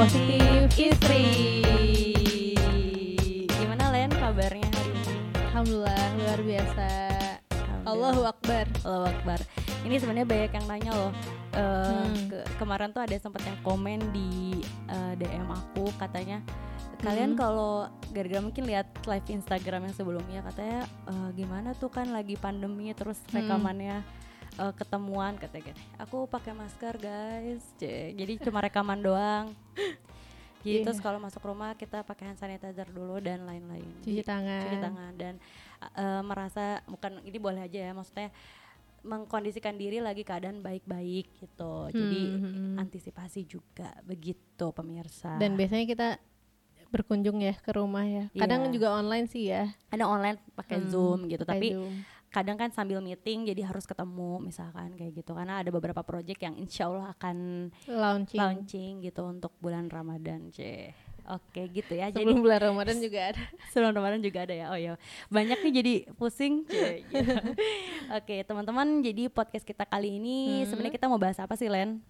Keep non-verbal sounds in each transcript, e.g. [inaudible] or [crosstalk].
Positif Istri. Gimana Len kabarnya hari ini? Alhamdulillah luar biasa. Allahu Akbar. Allahu Akbar. Ini sebenarnya banyak yang nanya loh. Eh, Hmm. ke- kemarin tuh ada sempat yang komen di eh, DM aku katanya kalian Hmm. kalau gara-gara mungkin lihat live Instagram yang sebelumnya katanya eh, gimana tuh kan lagi pandemi terus Hmm. Eh, ketemuan katanya gitu. Aku pakai masker guys. Jadi cuma rekaman doang. Jadi [laughs] Iya. terus kalau masuk rumah kita pakai hand sanitizer dulu dan lain-lain. Cuci Jadi, tangan. cuci tangan dan uh, merasa bukan ini boleh aja ya maksudnya mengkondisikan diri lagi keadaan baik-baik gitu jadi Hmm, hmm, hmm. antisipasi juga begitu pemirsa Dan biasanya kita berkunjung ya ke rumah ya. Kadang Iya. juga online sih ya. ada online pakai Hmm, zoom gitu tapi Zoom. Kadang kan sambil meeting jadi harus ketemu misalkan kayak gitu karena ada beberapa project yang insya Allah akan launching. launching gitu untuk bulan Ramadan c oke gitu ya jadi Sebelum bulan Ramadan juga [laughs] ada. sebelum Ramadan juga ada ya. Oh ya, banyak nih jadi pusing. Cie, gitu. [laughs] Oke, teman-teman, jadi podcast kita kali ini Hmm. sebenarnya kita mau bahas apa sih, Len?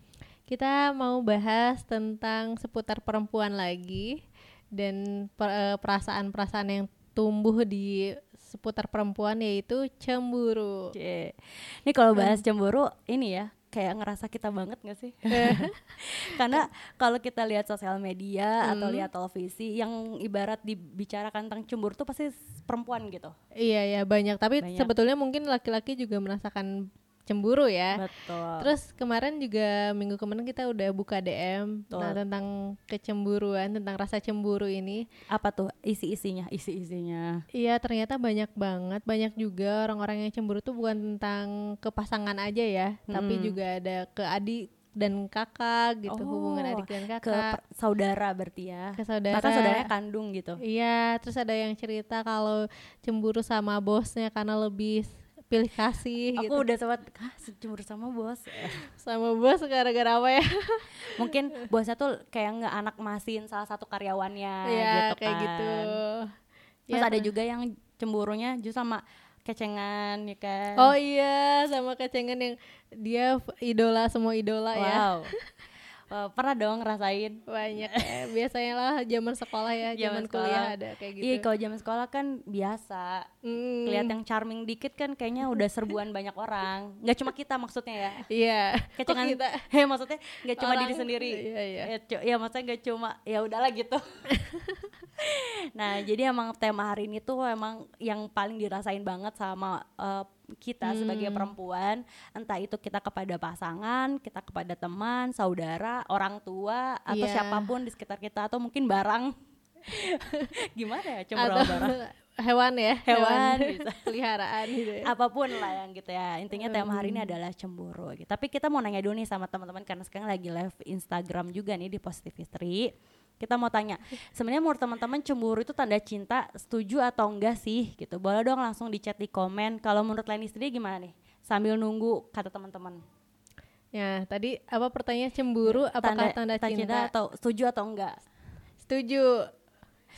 Kita mau bahas tentang seputar perempuan lagi dan eh, perasaan-perasaan yang tumbuh di seputar perempuan yaitu cemburu. Cie. Ini kalau bahas cemburu ini ya kayak ngerasa kita banget gak sih? [laughs] Karena kalau kita lihat sosial media atau Hmm. lihat televisi yang ibarat dibicarakan tentang cemburu tuh pasti perempuan gitu. Iya ya banyak, tapi Banyak. sebetulnya mungkin laki-laki juga merasakan cemburu ya. Betul. Terus kemarin juga minggu kemarin kita udah buka DM Betul. nah, tentang kecemburuan, tentang rasa cemburu ini. apa tuh isi-isinya? Isi-isinya. Iya ternyata banyak banget, banyak juga orang-orang yang cemburu tuh bukan tentang ke pasangan aja ya, tapi Mm-mm. juga ada ke adik dan kakak gitu, hubungan Oh, adik dan Ke kakak, per- saudara berarti ya. ke saudara. Bahkan saudaranya kandung gitu. Iya, terus ada yang cerita kalau cemburu sama bosnya karena lebih pilih kasih Aku gitu. udah sempat ah, cemburu sama bos. Sama bos gara-gara apa ya? [laughs] Mungkin bosnya tuh kayak nggak anak masin salah satu karyawannya Iya, gitu kayak kan. gitu. Terus Ya, ada juga yang cemburunya justru sama kecengan ya kan. Oh iya, sama kecengan yang dia idola semua idola ya. [laughs] Wow, pernah dong ngerasain. Banyak ya. Biasanya lah zaman sekolah ya, Zaman zaman kuliah sekolah. ada kayak gitu. Iya, kalau zaman sekolah kan biasa. Hmm, Lihat yang charming dikit kan kayaknya udah serbuan [laughs] banyak orang. Nggak cuma kita maksudnya ya. Iya. Kecengan Kok kita [laughs] maksudnya nggak cuma Orang- diri sendiri. iya, iya. Ya, cu- ya maksudnya nggak cuma ya udahlah gitu. [laughs] nah, jadi emang tema hari ini tuh emang yang paling dirasain banget sama eh, kita sebagai Hmm. perempuan, entah itu kita kepada pasangan, kita kepada teman, saudara, orang tua atau Iya. siapa pun di sekitar kita atau mungkin barang. [laughs] Gimana ya sama barang? [laughs] hewan ya, Hewan, [laughs] bisa. peliharaan gitu ya. apa pun lah yang gitu ya intinya tema hari Hmm. ini adalah cemburu gitu. tapi kita mau nanya dulu nih sama teman-teman karena sekarang lagi live Instagram juga nih di Positive History kita mau tanya sebenarnya menurut teman-teman cemburu itu tanda cinta setuju atau enggak sih gitu? Boleh dong langsung di chat di komen kalau menurut Leni sendiri gimana nih? Sambil nunggu kata teman-teman. Ya, tadi apa pertanyaan cemburu apakah tanda, cinta? atau setuju atau enggak? Setuju.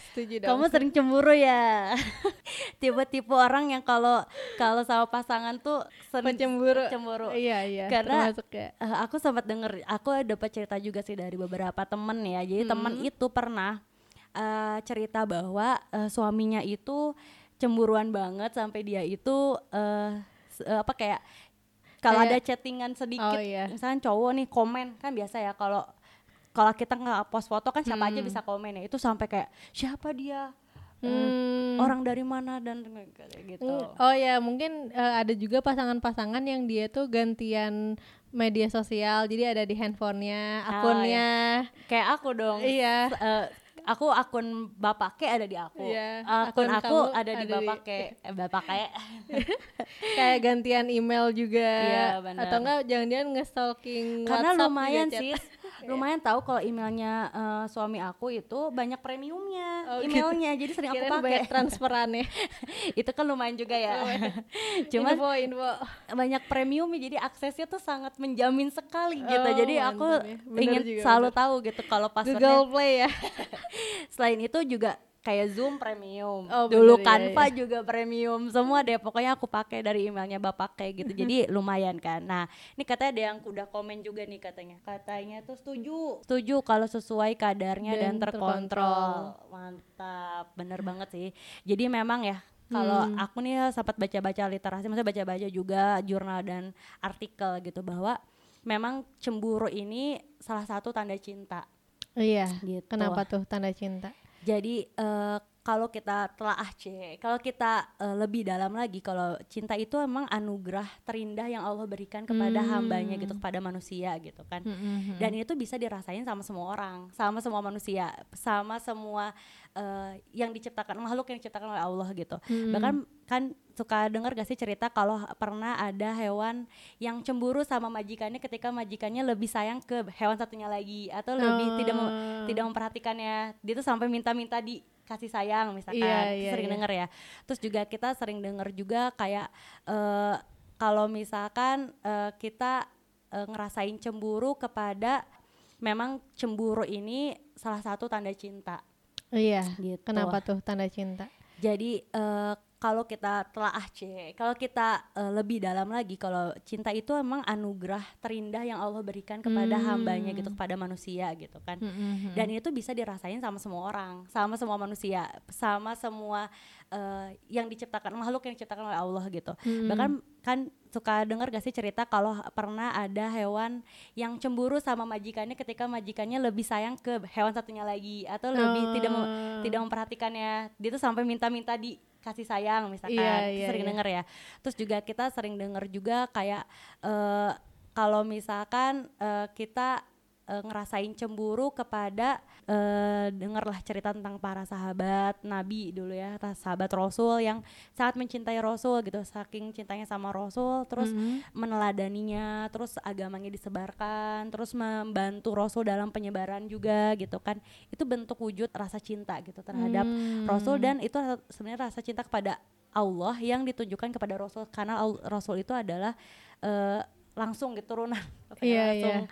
Setuju dong. kamu sering cemburu ya [laughs] tipe-tipe orang yang kalau kalau sama pasangan tuh sering Pencemburu. cemburu Iya, iya. Karena- termasuk ya. Eh, aku sempat denger, aku dapat cerita juga sih dari beberapa temen ya. Jadi temen Hmm. itu pernah eh, cerita bahwa eh, suaminya itu cemburuan banget sampai dia itu eh, eh, apa kayak kalau ada chattingan sedikit, Oh, iya. misalnya cowok nih komen kan biasa ya kalau kalau kita nggak post foto kan siapa aja Hmm. bisa komen ya. Itu sampai kayak siapa dia, Eh, Hmm. orang dari mana dan kayak gitu. Oh ya, mungkin eh, ada juga pasangan-pasangan yang dia tuh gantian media sosial. Jadi ada di handphonenya, Oh, akunnya. Kayak aku dong. Iya. Eh, aku akun bapak ke ada di aku. Iya, Akun, akun aku ada di ada bapak ke eh, bapak ke. [laughs] Kayak gantian email juga. Iya. Atau enggak jangan-jangan nge-stalking Karena WhatsApp lumayan sih. Lumayan tahu kalau emailnya eh, suami aku itu banyak premiumnya Oh, gitu. emailnya. Jadi sering aku Kirain pakai. transferannya. [laughs] itu kan lumayan juga ya. [laughs] Cuman info, info. banyak premiumnya jadi aksesnya tuh sangat menjamin sekali gitu. Oh, Jadi aku ya. Bener ingin juga, selalu bener. tahu gitu kalau passwordnya Google Play ya. [laughs] Selain itu juga kayak Zoom premium. Oh, Dulu iya, Canva iya. juga premium. Semua deh pokoknya aku pakai dari emailnya Bapak kayak gitu. Jadi [laughs] lumayan kan. Nah, ini katanya ada yang udah komen juga nih katanya. Katanya tuh setuju. Setuju kalau sesuai kadarnya dan, Dan terkontrol. Mantap. Bener banget sih. Jadi memang ya kalau Hmm. aku nih sempat baca-baca literasi, maksudnya baca-baca juga jurnal dan artikel gitu bahwa memang cemburu ini salah satu tanda cinta Iya. gitu. Kenapa tuh tanda cinta? Jadi eh, kalau kita telaah C, kalau kita eh, lebih dalam lagi, kalau cinta itu emang anugerah terindah yang Allah berikan kepada Hmm. hambanya gitu, kepada manusia gitu kan. Mm-mm. Dan itu bisa dirasain sama semua orang, sama semua manusia, sama semua eh, yang diciptakan makhluk yang diciptakan oleh Allah gitu. Mm-mm. Bahkan kan suka dengar gak sih cerita kalau pernah ada hewan yang cemburu sama majikannya ketika majikannya lebih sayang ke hewan satunya lagi atau lebih tidak mem- Oh. tidak memperhatikannya. Dia tuh sampai minta-minta dikasih sayang misalkan. Itu iya, sering iya. denger ya. Terus juga kita sering denger juga kayak eh, kalau misalkan eh, kita eh, ngerasain cemburu kepada memang cemburu ini salah satu tanda cinta Iya. gitu. Kenapa tuh tanda cinta? Jadi eh, kalau kita telaah C, kalau kita eh, lebih dalam lagi, kalau cinta itu emang anugerah terindah yang Allah berikan kepada Hmm. hambanya gitu, kepada manusia gitu kan. Mm-mm. Dan itu bisa dirasain sama semua orang, sama semua manusia, sama semua eh, yang diciptakan makhluk yang diciptakan oleh Allah gitu. Mm-mm. Bahkan kan suka dengar gak sih cerita kalau pernah ada hewan yang cemburu sama majikannya ketika majikannya lebih sayang ke hewan satunya lagi atau lebih tidak mem- Oh. tidak memperhatikannya. Dia tuh sampai minta-minta dikasih sayang misalkan. Itu iya, sering iya. denger ya. Terus juga kita sering denger juga kayak eh, kalau misalkan eh, kita eh, ngerasain cemburu kepada eh, dengarlah cerita tentang para sahabat Nabi dulu ya, sahabat Rasul yang sangat mencintai Rasul gitu, saking cintanya sama Rasul, terus Mm-mm. meneladaninya, terus agamanya disebarkan, terus membantu Rasul dalam penyebaran juga gitu kan. Itu bentuk wujud rasa cinta gitu terhadap Hmm. Rasul dan itu sebenarnya rasa cinta kepada Allah yang ditunjukkan kepada Rasul karena Rasul itu adalah eh, langsung gitu turunan [laughs] Iya, langsung iya.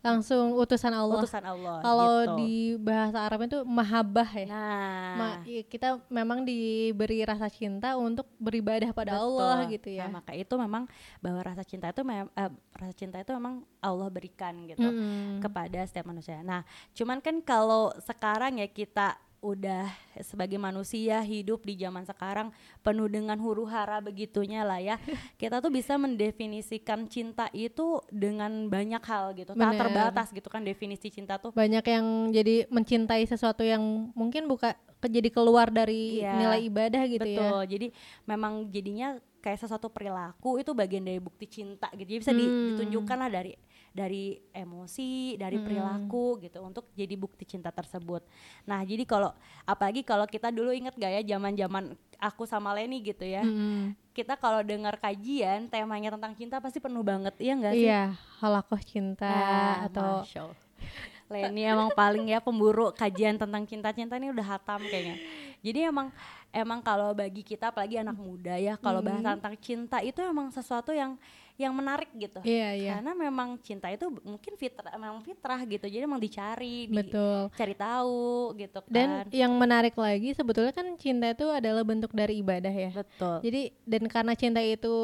Langsung utusan Allah. utusan Allah Kalau gitu. di bahasa Arabnya tuh mahabbah ya. nah Ma- kita memang diberi rasa cinta untuk beribadah pada betul. Allah gitu ya. Nah, maka itu memang bahwa rasa cinta itu mem- eh, rasa cinta itu memang Allah berikan gitu Mm-mm. kepada setiap manusia. Nah, cuman kan kalau sekarang ya kita udah sebagai manusia hidup di zaman sekarang penuh dengan huru hara begitunya lah ya. [laughs] Kita tuh bisa mendefinisikan cinta itu dengan banyak hal gitu. Tak terbatas gitu kan definisi cinta tuh. Banyak yang jadi mencintai sesuatu yang mungkin buka ke- jadi keluar dari Iya. nilai ibadah gitu ya. Betul. Jadi memang jadinya kayak sesuatu perilaku itu bagian dari bukti cinta gitu. Jadi bisa Hmm. ditunjukkan lah dari dari emosi, dari Hmm. perilaku gitu untuk jadi bukti cinta tersebut. Nah, jadi kalau apalagi kalau kita dulu inget gak ya zaman-zaman aku sama Leni gitu ya. Mm-mm. Kita kalau dengar kajian temanya tentang cinta pasti penuh banget, iya enggak sih? Iya, halakoh cinta Ah, atau. Leni emang paling ya pemburu kajian tentang cinta-cinta ini udah hatam kayaknya. Jadi emang emang kalau bagi kita apalagi anak muda ya kalau bahas Hmm. tentang cinta itu emang sesuatu yang yang menarik gitu. iya iya. Karena memang cinta itu mungkin fitrah memang fitrah gitu. Jadi emang dicari, Betul. dicari tahu gitu kan. Dan yang menarik lagi sebetulnya kan cinta itu adalah bentuk dari ibadah ya. betul. Jadi dan karena cinta itu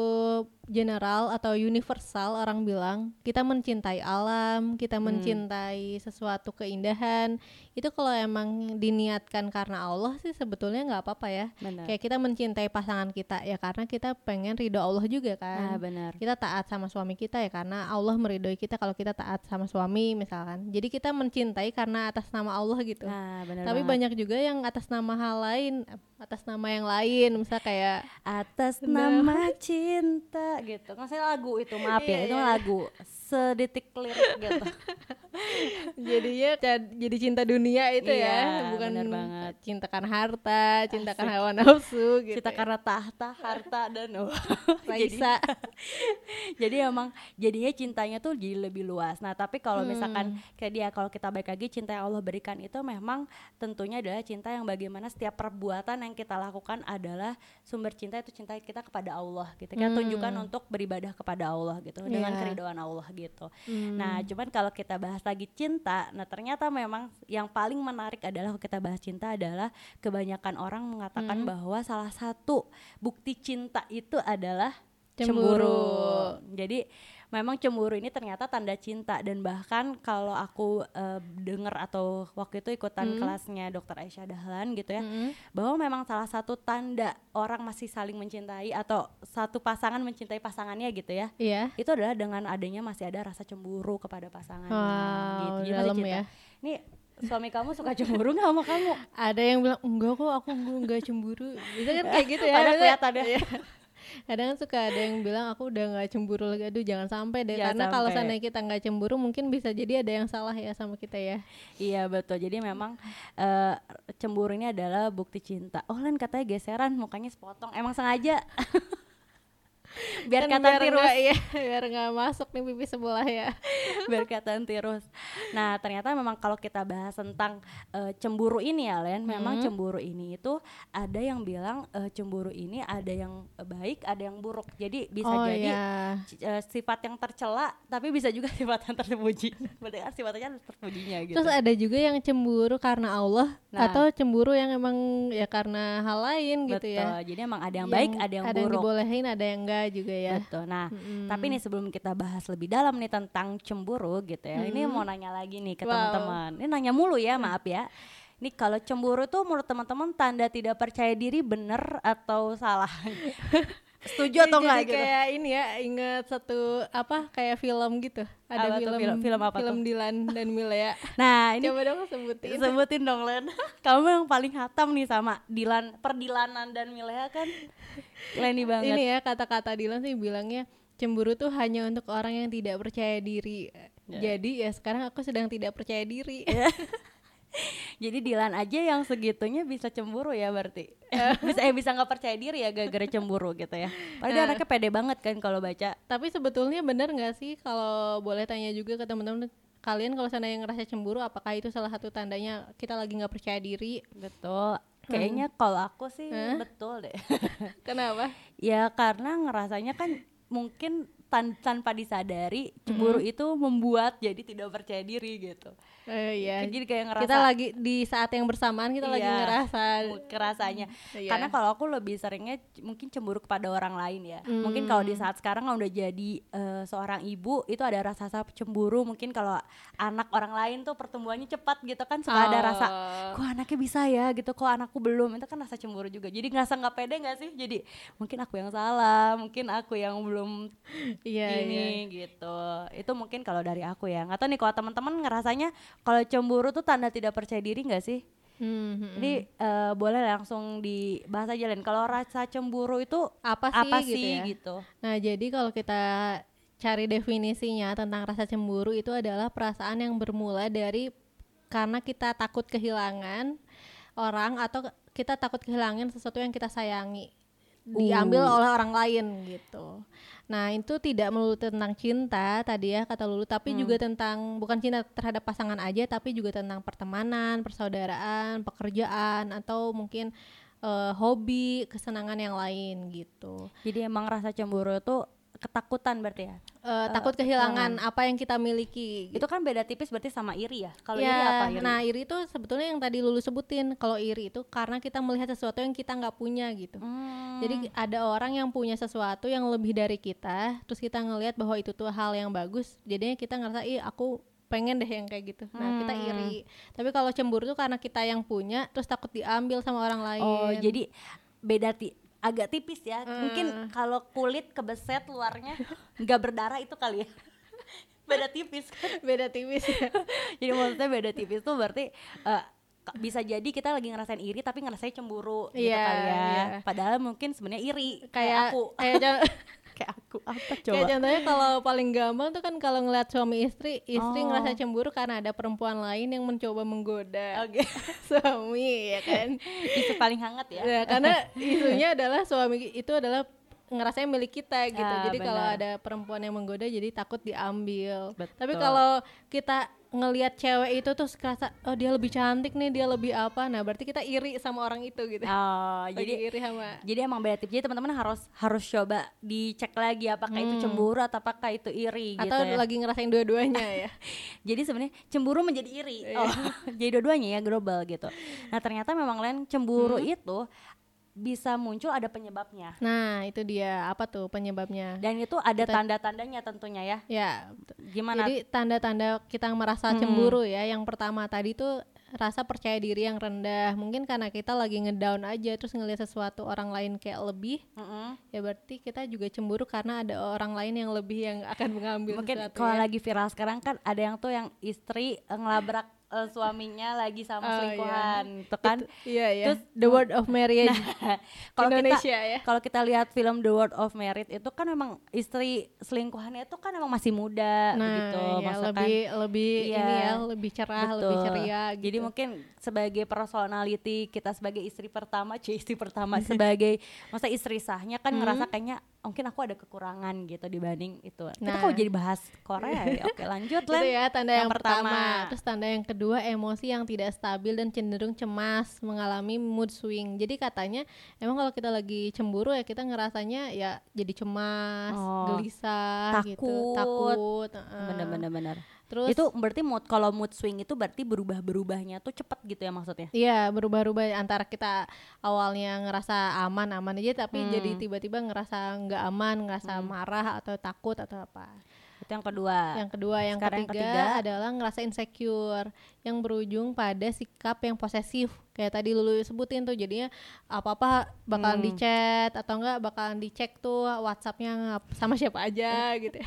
general atau universal orang bilang kita mencintai alam, kita Hmm. mencintai sesuatu keindahan itu kalau emang diniatkan karena Allah sih sebetulnya nggak apa-apa ya. Benar. Kayak kita mencintai pasangan kita ya karena kita pengen ridho Allah juga Nah, kan. benar. Kita taat sama suami kita ya karena Allah meridhoi kita kalau kita taat sama suami misalkan. Jadi kita mencintai karena atas nama Allah gitu. Nah, benar. Tapi banget. banyak juga yang atas nama hal lain, atas nama yang lain, misal kayak atas Bener. nama cinta gitu. Maksudnya lagu itu maaf ya, Iya, itu iya. lagu sedetik lirik gitu. [laughs] jadinya jadi cinta dunia itu Iya, ya, bukan bener banget. cinta karena harta, cinta karena hawa nafsu gitu. Cinta ya. karena tahta, harta dan oh. Raisa. jadi emang jadinya cintanya tuh jadi lebih luas. Nah, tapi kalau Hmm. misalkan kayak dia kalau kita baik lagi cinta yang Allah berikan itu memang tentunya adalah cinta yang bagaimana setiap perbuatan yang kita lakukan adalah sumber cinta itu cinta kita kepada Allah gitu. Kita Hmm. tunjukkan untuk beribadah kepada Allah gitu dengan Iya. keridhaan Allah gitu. Hmm. Nah, cuman kalau kita bahas lagi cinta, nah ternyata memang yang paling menarik adalah kita bahas cinta adalah kebanyakan orang mengatakan Hmm. bahwa salah satu bukti cinta itu adalah Cemburu. cemburu. Jadi memang cemburu ini ternyata tanda cinta dan bahkan kalau aku eh, dengar atau waktu itu ikutan Hmm. kelasnya Dokter Aisyah Dahlan gitu ya, Mm-mm. bahwa memang salah satu tanda orang masih saling mencintai atau satu pasangan mencintai pasangannya gitu ya Iya. itu adalah dengan adanya masih ada rasa cemburu kepada pasangannya Wow, gitu. Dalam ya. Nih suami kamu suka cemburu nggak sama kamu? Ada yang bilang enggak kok aku enggak, enggak cemburu. Bisa kan kayak gitu ya. Padahal Maksudnya- kelihatan ya. Iya. Kadang suka ada yang bilang aku udah nggak cemburu lagi. Aduh jangan sampai deh. Jangan Karena kalau seandainya kita nggak cemburu mungkin bisa jadi ada yang salah ya sama kita ya. Iya betul. Jadi memang eh, cemburu ini adalah bukti cinta. Oh Len katanya geseran mukanya sepotong. Emang sengaja. [laughs] biar Kan kata tirus. iya, biar nggak masuk nih pipi sebelah ya. [laughs] biar kelihatan tirus. Nah ternyata memang kalau kita bahas tentang eh, cemburu ini ya Len, memang Hmm. cemburu ini itu ada yang bilang eh, cemburu ini ada yang baik, ada yang buruk. Jadi bisa oh jadi iya. c- eh, sifat yang tercela, tapi bisa juga [laughs] sifat yang terpuji. Berarti kan sifatnya terpujinya gitu. Terus ada juga yang cemburu karena Allah Nah. atau cemburu yang emang ya karena hal lain gitu Betul. ya. Jadi emang ada yang, baik, ada yang ada yang buruk. dibolehin, ada yang enggak juga ya. Betul. Nah, Mm-mm. tapi nih sebelum kita bahas lebih dalam nih tentang cemburu gitu ya. Ini Mm. mau nanya lagi nih ke Wow. teman-teman. Ini nanya mulu ya, maaf ya. Ini kalau cemburu tuh menurut teman-teman tanda tidak percaya diri bener atau salah? [laughs] Setuju atau enggak gitu? kayak ini ya inget satu apa kayak film gitu ada Apa film film- film apa film tuh? Dilan dan Milea [laughs] Nah, ini coba dong sebutin sebutin dong Len. [laughs] Kamu yang paling hatam nih sama Dilan, perdilanan dan Milea kan. Leni banget. ini ya kata-kata Dilan sih bilangnya cemburu tuh hanya untuk orang yang tidak percaya diri Ya. jadi ya sekarang aku sedang tidak percaya diri [laughs] Jadi Dilan aja yang segitunya bisa cemburu ya berarti. bisa eh bisa nggak percaya diri ya gara-gara cemburu gitu ya. Padahal Nah. anaknya pede banget kan kalau baca. tapi sebetulnya benar nggak sih kalau boleh tanya juga ke teman-teman kalian kalau seandainya ngerasa cemburu apakah itu salah satu tandanya kita lagi nggak percaya diri Betul. Kayaknya kalau aku sih Hah? betul deh. [laughs] kenapa ya karena ngerasanya kan mungkin tan- tanpa disadari cemburu itu membuat jadi tidak percaya diri gitu. Eh, iya Jadi kayak ngerasa kita lagi di saat yang bersamaan kita lagi Iya. ngerasa kerasanya. Iya. Karena kalau aku lebih seringnya mungkin cemburu kepada orang lain ya. Mungkin kalau di saat sekarang udah jadi eh, seorang ibu itu ada rasa rasa cemburu. Mungkin kalau anak orang lain tuh pertumbuhannya cepat gitu kan suka ada rasa Oh. kok anaknya bisa ya gitu kok anakku belum itu kan rasa cemburu juga jadi ngerasa nggak pede nggak sih jadi mungkin aku yang salah mungkin aku yang belum iya iya ini gitu itu mungkin kalau dari aku ya nggak tahu nih kalau teman-teman ngerasanya kalau cemburu tuh tanda tidak percaya diri nggak sih? Hmm, hmm, jadi eh, boleh langsung dibahas aja Len. Kalau rasa cemburu itu apa sih apa gitu sih ya? gitu? Nah jadi kalau kita cari definisinya tentang rasa cemburu itu adalah perasaan yang bermula dari karena kita takut kehilangan orang atau kita takut kehilangan sesuatu yang kita sayangi diambil oleh orang lain gitu. Nah itu tidak melulu tentang cinta tadi ya kata Lulu, tapi juga tentang bukan cinta terhadap pasangan aja, tapi juga tentang pertemanan, persaudaraan, pekerjaan atau mungkin eh, hobi, kesenangan yang lain gitu. jadi emang rasa cemburu tuh ketakutan berarti ya Eh, takut kehilangan apa yang kita miliki. itu kan beda tipis berarti sama iri ya kalau Ya, iri apa iri Nah iri itu sebetulnya yang tadi Lulu sebutin. Kalau iri itu karena kita melihat sesuatu yang kita nggak punya gitu. Hmm, Jadi ada orang yang punya sesuatu yang lebih dari kita, terus kita ngelihat bahwa itu tuh hal yang bagus, jadinya kita ngerasa ih aku pengen deh yang kayak gitu. Nah kita Hmm. iri. Tapi kalau cemburu tuh karena kita yang punya, terus takut diambil sama orang lain. oh jadi beda ti agak tipis ya Hmm. mungkin kalau kulit kebeset luarnya nggak berdarah itu kali ya [laughs] beda tipis kan beda tipis. [laughs] jadi maksudnya beda tipis tuh berarti eh, ka- bisa jadi kita lagi ngerasain iri tapi ngerasain cemburu gitu Iya, kali ya iya. padahal mungkin sebenarnya iri kayak kayak aku kayak [laughs] kayak aku apa kayak coba contohnya kalau paling gampang tuh kan kalau ngeliat suami istri, istri Oh. ngerasa cemburu karena ada perempuan lain yang mencoba menggoda oke [laughs] suami ya kan. itu paling hangat ya Ya, karena [laughs] isunya adalah suami itu adalah ngerasanya milik kita gitu. Ah, jadi kalau ada perempuan yang menggoda jadi takut diambil. Betul. Tapi kalau kita ngelihat cewek itu tuh kerasa oh dia lebih cantik nih dia lebih apa nah berarti kita iri sama orang itu gitu Oh, Lagi jadi iri sama jadi emang beda tips. Jadi teman-teman harus harus coba dicek lagi apakah itu cemburu atau apakah itu iri atau gitu ya. lagi ngerasain dua-duanya ya [laughs] Jadi sebenarnya cemburu menjadi iri. Oh, [laughs] jadi dua-duanya ya global gitu. Nah, ternyata memang lain cemburu itu bisa muncul ada penyebabnya. nah itu dia apa tuh penyebabnya Dan itu ada tanda-tandanya tentunya ya. ya Gimana? jadi tanda-tanda kita merasa cemburu ya yang pertama tadi tuh rasa percaya diri yang rendah mungkin karena kita lagi ngedown aja terus ngelihat sesuatu orang lain kayak lebih Mm-mm. ya berarti kita juga cemburu karena ada orang lain yang lebih yang akan mengambil Mungkin kalau ya. lagi viral sekarang kan ada yang tuh yang istri eh, ngelabrak eh, suaminya lagi sama Oh, iya. selingkuhan, itu kan. iya ya Terus- the word of marriage [laughs] kalau kita Indonesia ya kalau kita lihat film The World of Merit itu kan memang istri selingkuhannya itu kan emang masih muda nah ya, maksudnya kan. lebih lebih Iya. ini ya lebih cerah lebih Betul. ceria gitu. Jadi mungkin sebagai personality kita sebagai istri pertama, [laughs] istri pertama sebagai masa istri sahnya kan ngerasa kayaknya "Oh, mungkin aku ada kekurangan gitu dibanding itu. Kita Nah. kalau jadi bahas Korea ya. Oke, lanjut [laughs] itu Len. ya tanda yang, Yang pertama. pertama. Terus tanda yang kedua emosi yang tidak stabil dan cenderung cemas, mengalami mood swing. Jadi katanya emang kalau kita lagi cemburu ya kita ngerasanya ya jadi cemas, Oh, gelisah gitu, takut. takut. heeh. Bener-bener bener. Terus itu berarti mood kalau mood swing itu berarti berubah-berubahnya tuh cepet gitu ya maksudnya. Iya berubah-ubah antara kita awalnya ngerasa aman-aman aja tapi Hmm. jadi tiba-tiba ngerasa nggak aman, ngerasa marah atau takut atau apa. Itu yang kedua. Yang kedua, yang Sekarang yang ketiga, ketiga. adalah ngerasa insecure yang berujung pada sikap yang posesif. Kayak tadi Lulu sebutin tuh jadinya apa-apa bakalan Hmm. di chat atau enggak bakalan dicek tuh WhatsAppnya sama siapa aja [laughs] gitu.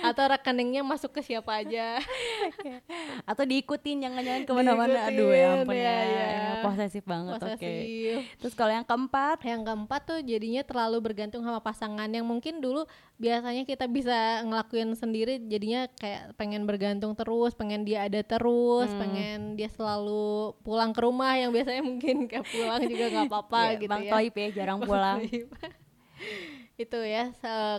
atau rekeningnya masuk ke siapa aja. [laughs] Atau diikutin jangan-jangan ke mana-mana. Aduh ya ampun ya, ya. ya. Ya, Posesif banget. Oke. Posesif. Terus kalau yang keempat Yang keempat tuh jadinya terlalu bergantung sama pasangan yang mungkin dulu biasanya kita bisa ngelakuin sendiri jadinya kayak pengen bergantung terus, pengen dia ada terus, Hmm. pengen dia selalu pulang ke rumah yang biasanya mungkin kayak pulang juga nggak [laughs] apa-apa Ya, gitu Bang ya. Toib ya jarang pulang. [laughs] itu ya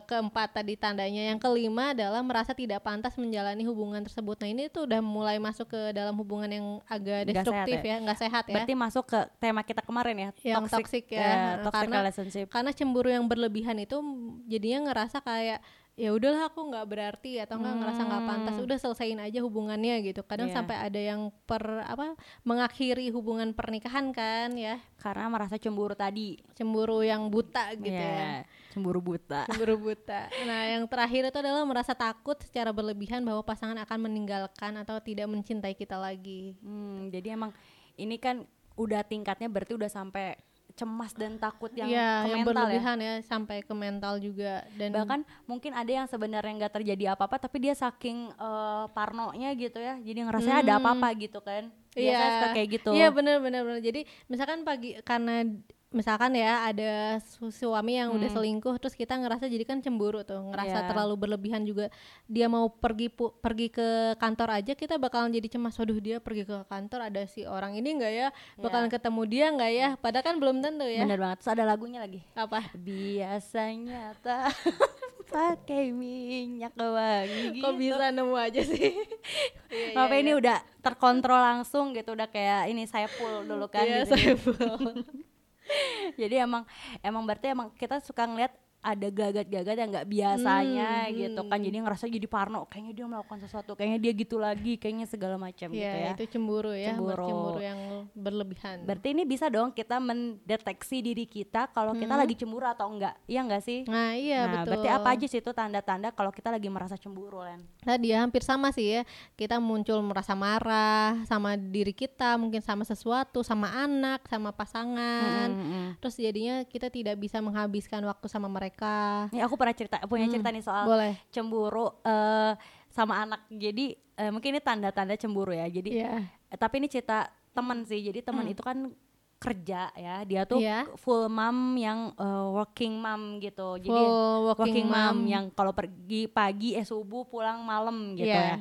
keempat tadi tandanya yang kelima adalah merasa tidak pantas menjalani hubungan tersebut nah ini tuh udah mulai masuk ke dalam hubungan yang agak destruktif ya? ya nggak sehat ya Berarti masuk ke tema kita kemarin ya, Yang toxic ya, eh, heeh, toxic karena- relationship. karena cemburu yang berlebihan itu jadinya ngerasa kayak ya udahlah aku nggak berarti atau nggak ngerasa nggak pantas udah selesaiin aja hubungannya gitu kadang Hmm. Iya. sampai ada yang per apa mengakhiri hubungan pernikahan kan ya Karena merasa cemburu tadi. cemburu yang buta gitu Ya, ya cemburu buta. cemburu buta nah yang terakhir itu adalah merasa takut secara berlebihan bahwa pasangan akan meninggalkan atau tidak mencintai kita lagi Hmm, jadi emang ini kan udah tingkatnya berarti udah sampai cemas dan takut yang Iya, ke yang mental ya. berlebihan ya. sampai ke mental juga dan Bahkan mungkin ada yang sebenarnya nggak terjadi apa-apa tapi dia saking eh, parnonya gitu ya. Jadi ngerasa ada apa-apa gitu kan. Biasanya suka kayak gitu. Hmm. Iya benar benar benar. Jadi misalkan pagi karena misalkan ya ada su- suami yang udah selingkuh terus kita ngerasa jadi kan cemburu tuh Hmm. ngerasa Iya. terlalu berlebihan juga dia mau pergi pu- pergi ke kantor aja kita bakalan jadi cemas waduh dia pergi ke kantor ada si orang ini enggak ya bakalan ketemu dia enggak ya padahal kan belum tentu ya Bener banget. Terus ada lagunya lagi. apa Biasanya tak [laughs] pakai minyak wangi. kok bisa nemu aja sih [laughs] Iya, Tapi iya, ini iya. udah terkontrol langsung gitu, udah kayak ini saya full dulu kan. Iya, di sini. Saiful. [laughs] Jadi emang emang berarti emang kita suka ngeliat ada gagat-gagat yang nggak biasanya Hmm, gitu kan. Jadi ngerasa jadi parno, kayaknya dia melakukan sesuatu, kayaknya dia gitu lagi, kayaknya segala macam gitu Iya, ya. itu cemburu ya Cemburu. cemburu yang berlebihan Berarti ini bisa dong kita mendeteksi diri kita kalau kita lagi cemburu atau enggak. Iya enggak sih? nah Hmm. iya nah, betul berarti apa aja sih itu tanda-tanda kalau kita lagi merasa cemburu, Len? Tadi ya hampir sama sih ya. Kita muncul merasa marah sama diri kita, mungkin sama sesuatu, sama anak, sama pasangan. Mm-mm. Terus jadinya kita tidak bisa menghabiskan waktu sama mereka. Ini aku pernah cerita punya cerita nih soal Boleh. cemburu eh, sama anak. Jadi eh, mungkin ini tanda-tanda cemburu ya. Jadi Iya. eh, tapi ini cerita teman sih. Jadi teman itu kan kerja ya. Dia tuh Iya. full mom yang eh, working mom gitu. Jadi Full working mom mom. yang kalau pergi pagi eh subuh pulang malam gitu Iya. ya.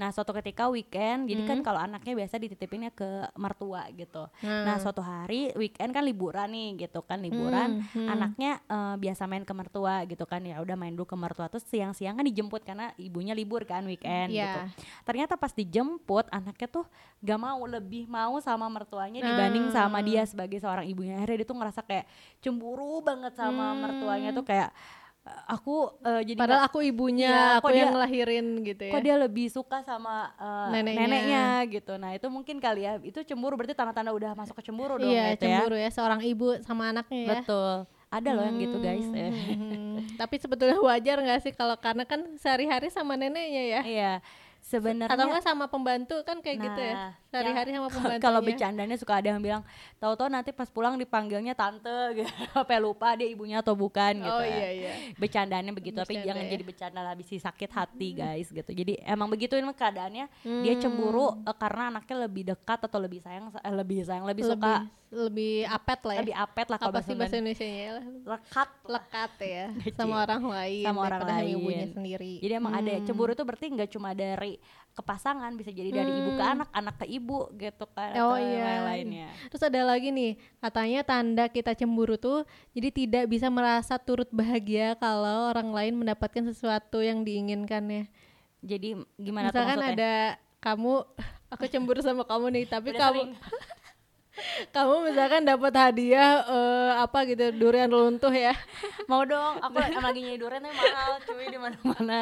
Nah suatu ketika weekend, jadi kan Hmm. kalau anaknya biasa dititipinnya ke mertua gitu. Nah. Nah suatu hari weekend kan liburan nih gitu kan liburan, Hmm, hmm. anaknya eh, biasa main ke mertua gitu kan ya udah main dulu ke mertua terus siang-siang kan dijemput karena ibunya libur kan weekend gitu. Iya. Ternyata pas dijemput anaknya tuh gak mau lebih mau sama mertuanya dibanding sama dia sebagai seorang ibunya. Akhirnya dia tuh ngerasa kayak cemburu banget sama mertuanya tuh kayak "Eh, aku eh, jadi Hmm. Padahal aku ibunya, Iya, aku yang ngelahirin gitu ya. kok dia lebih suka sama eh, Neneknya. neneknya. gitu. Nah itu mungkin kali ya itu cemburu berarti tanda-tanda udah masuk ke cemburu dong iya, gitu ya. cemburu ya seorang ibu sama anaknya ya. Betul. Ada loh yang gitu guys. Hmm, ya. hmm. [laughs] Tapi sebetulnya wajar nggak sih kalau karena kan sehari-hari sama neneknya ya? Iya. Sebenarnya Atau enggak sama pembantu kan kayak gitu ya? Sehari-hari sama pembantunya. Kalau bercandanya suka ada yang bilang, tahu-tahu nanti pas pulang dipanggilnya tante [laughs] gitu. Sampai lupa dia ibunya atau bukan gitu. Oh ya. iya iya. Bercandanya begitu, tapi Bercanda jangan ya. jadi bercanda habis si sakit hati guys gitu. Jadi emang begitu ini keadaannya dia cemburu eh, karena anaknya lebih dekat atau lebih sayang eh, lebih sayang lebih, suka lebih apet lah ya. lebih apet lah kalau Apa sih bahasa Indonesia ya? lekat Lekat ya [laughs] sama orang lain sama orang lain ibunya sendiri. Jadi emang ada Hmm. cemburu itu berarti nggak cuma dari ke pasangan, bisa jadi dari ibu ke anak, anak ke ibu gitu kan. Oh atau iya. lain-lainnya. Terus ada lagi nih, katanya tanda kita cemburu tuh jadi tidak bisa merasa turut bahagia kalau orang lain mendapatkan sesuatu yang diinginkannya. Jadi gimana tuh Misalkan maksudnya? ada kamu, aku cemburu sama kamu nih, tapi Udah kamu [laughs] kamu misalkan dapat hadiah eh, apa gitu durian runtuh ya, [laughs] mau dong, aku emang lagi nyari durian tapi mahal cuy di mana-mana.